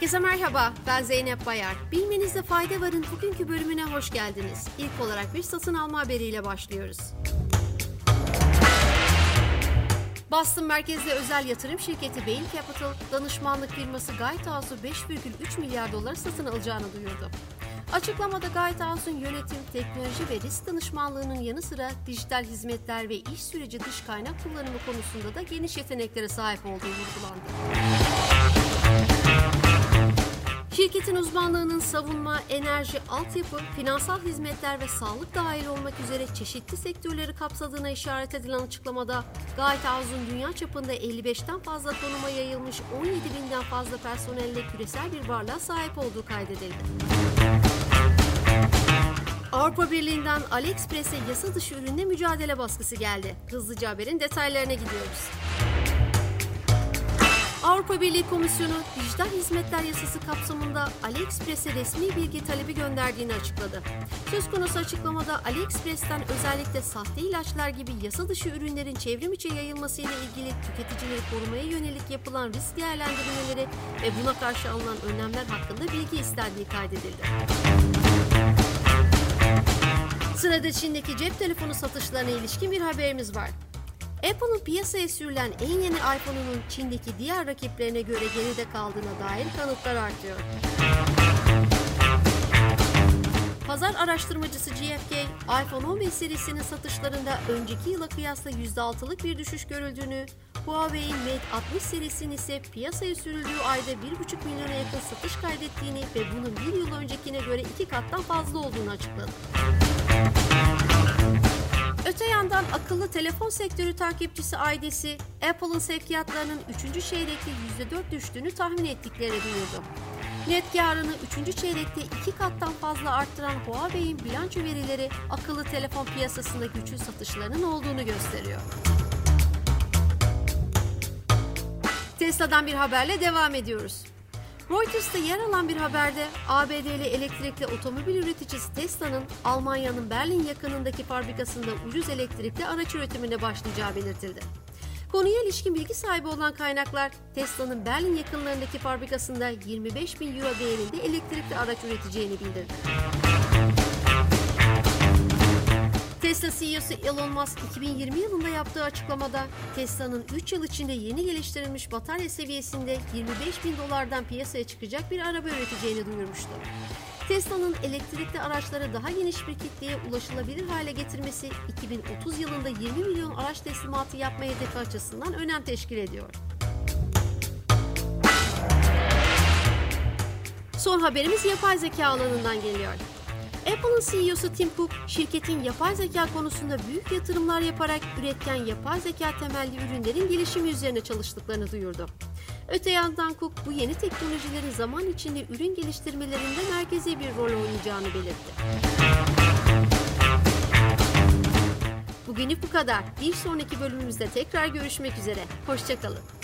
Herkese merhaba, ben Zeynep Bayar. Bilmenizde fayda varın bugünkü bölümüne hoş geldiniz. İlk olarak bir satın alma haberiyle başlıyoruz. Boston merkezli özel yatırım şirketi Bain Capital, danışmanlık firması Guidehouse'u 5,3 milyar dolar satın alacağını duyurdu. Açıklamada Guidehouse'un yönetim, teknoloji ve risk danışmanlığının yanı sıra dijital hizmetler ve iş süreci dış kaynak kullanımı konusunda da geniş yeteneklere sahip olduğu vurgulandı. Şirketin uzmanlığının savunma, enerji, altyapı, finansal hizmetler ve sağlık dahil olmak üzere çeşitli sektörleri kapsadığına işaret edilen açıklamada Guidehouse'un dünya çapında 55'ten fazla konuma yayılmış 17 binden fazla personelle küresel bir varlığa sahip olduğu kaydedildi. Avrupa Birliği'nden AliExpress'e yasa dışı ürünle mücadele baskısı geldi. Hızlıca haberin detaylarına gidiyoruz. Avrupa Birliği Komisyonu dijital hizmetler yasası kapsamında AliExpress'e resmi bilgi talebi gönderdiğini açıkladı. Söz konusu açıklamada AliExpress'ten özellikle sahte ilaçlar gibi yasa dışı ürünlerin çevrim içi yayılmasıyla ilgili tüketicileri korumaya yönelik yapılan risk değerlendirmeleri ve buna karşı alınan önlemler hakkında bilgi istendiği kaydedildi. Sırada Çin'deki cep telefonu satışlarına ilişkin bir haberimiz var. Apple'ın piyasaya sürülen en yeni iPhone'unun Çin'deki diğer rakiplerine göre geride kaldığına dair kanıtlar artıyor. Pazar araştırmacısı GFK, iPhone 15 serisinin satışlarında önceki yıla kıyasla %6'lık bir düşüş görüldüğünü, Huawei'in Mate 60 serisinin ise piyasaya sürüldüğü ayda 1,5 milyona yakın satış kaydettiğini ve bunun bir yıl öncekine göre iki kattan fazla olduğunu açıkladı. Öte yandan akıllı telefon sektörü takipçisi IDC, Apple'ın sevkiyatlarının 3. çeyrekte %4 düştüğünü tahmin ettikleri duyurdu. Net karını 3. çeyrekte 2 kattan fazla arttıran Huawei'in bilanço verileri akıllı telefon piyasasında güçlü satışlarının olduğunu gösteriyor. Tesla'dan bir haberle devam ediyoruz. Reuters'ta yer alan bir haberde ABD'li elektrikli otomobil üreticisi Tesla'nın Almanya'nın Berlin yakınındaki fabrikasında ucuz elektrikli araç üretimine başlayacağı belirtildi. Konuya ilişkin bilgi sahibi olan kaynaklar Tesla'nın Berlin yakınlarındaki fabrikasında 25 bin euro değerinde elektrikli araç üreteceğini bildirdi. Tesla CEO'su Elon Musk 2020 yılında yaptığı açıklamada Tesla'nın 3 yıl içinde yeni geliştirilmiş batarya seviyesinde 25 bin dolardan piyasaya çıkacak bir araba üreteceğini duyurmuştu. Tesla'nın elektrikli araçları daha geniş bir kitleye ulaşılabilir hale getirmesi 2030 yılında 20 milyon araç teslimatı yapma hedefi açısından önem teşkil ediyor. Son haberimiz yapay zeka alanından geliyor. Apple'ın CEO'su Tim Cook, şirketin yapay zeka konusunda büyük yatırımlar yaparak üretken yapay zeka temelli ürünlerin gelişimi üzerine çalıştıklarını duyurdu. Öte yandan Cook, bu yeni teknolojilerin zaman içinde ürün geliştirmelerinde merkezi bir rol oynayacağını belirtti. Bugünlük bu kadar. Bir sonraki bölümümüzde tekrar görüşmek üzere. Hoşçakalın.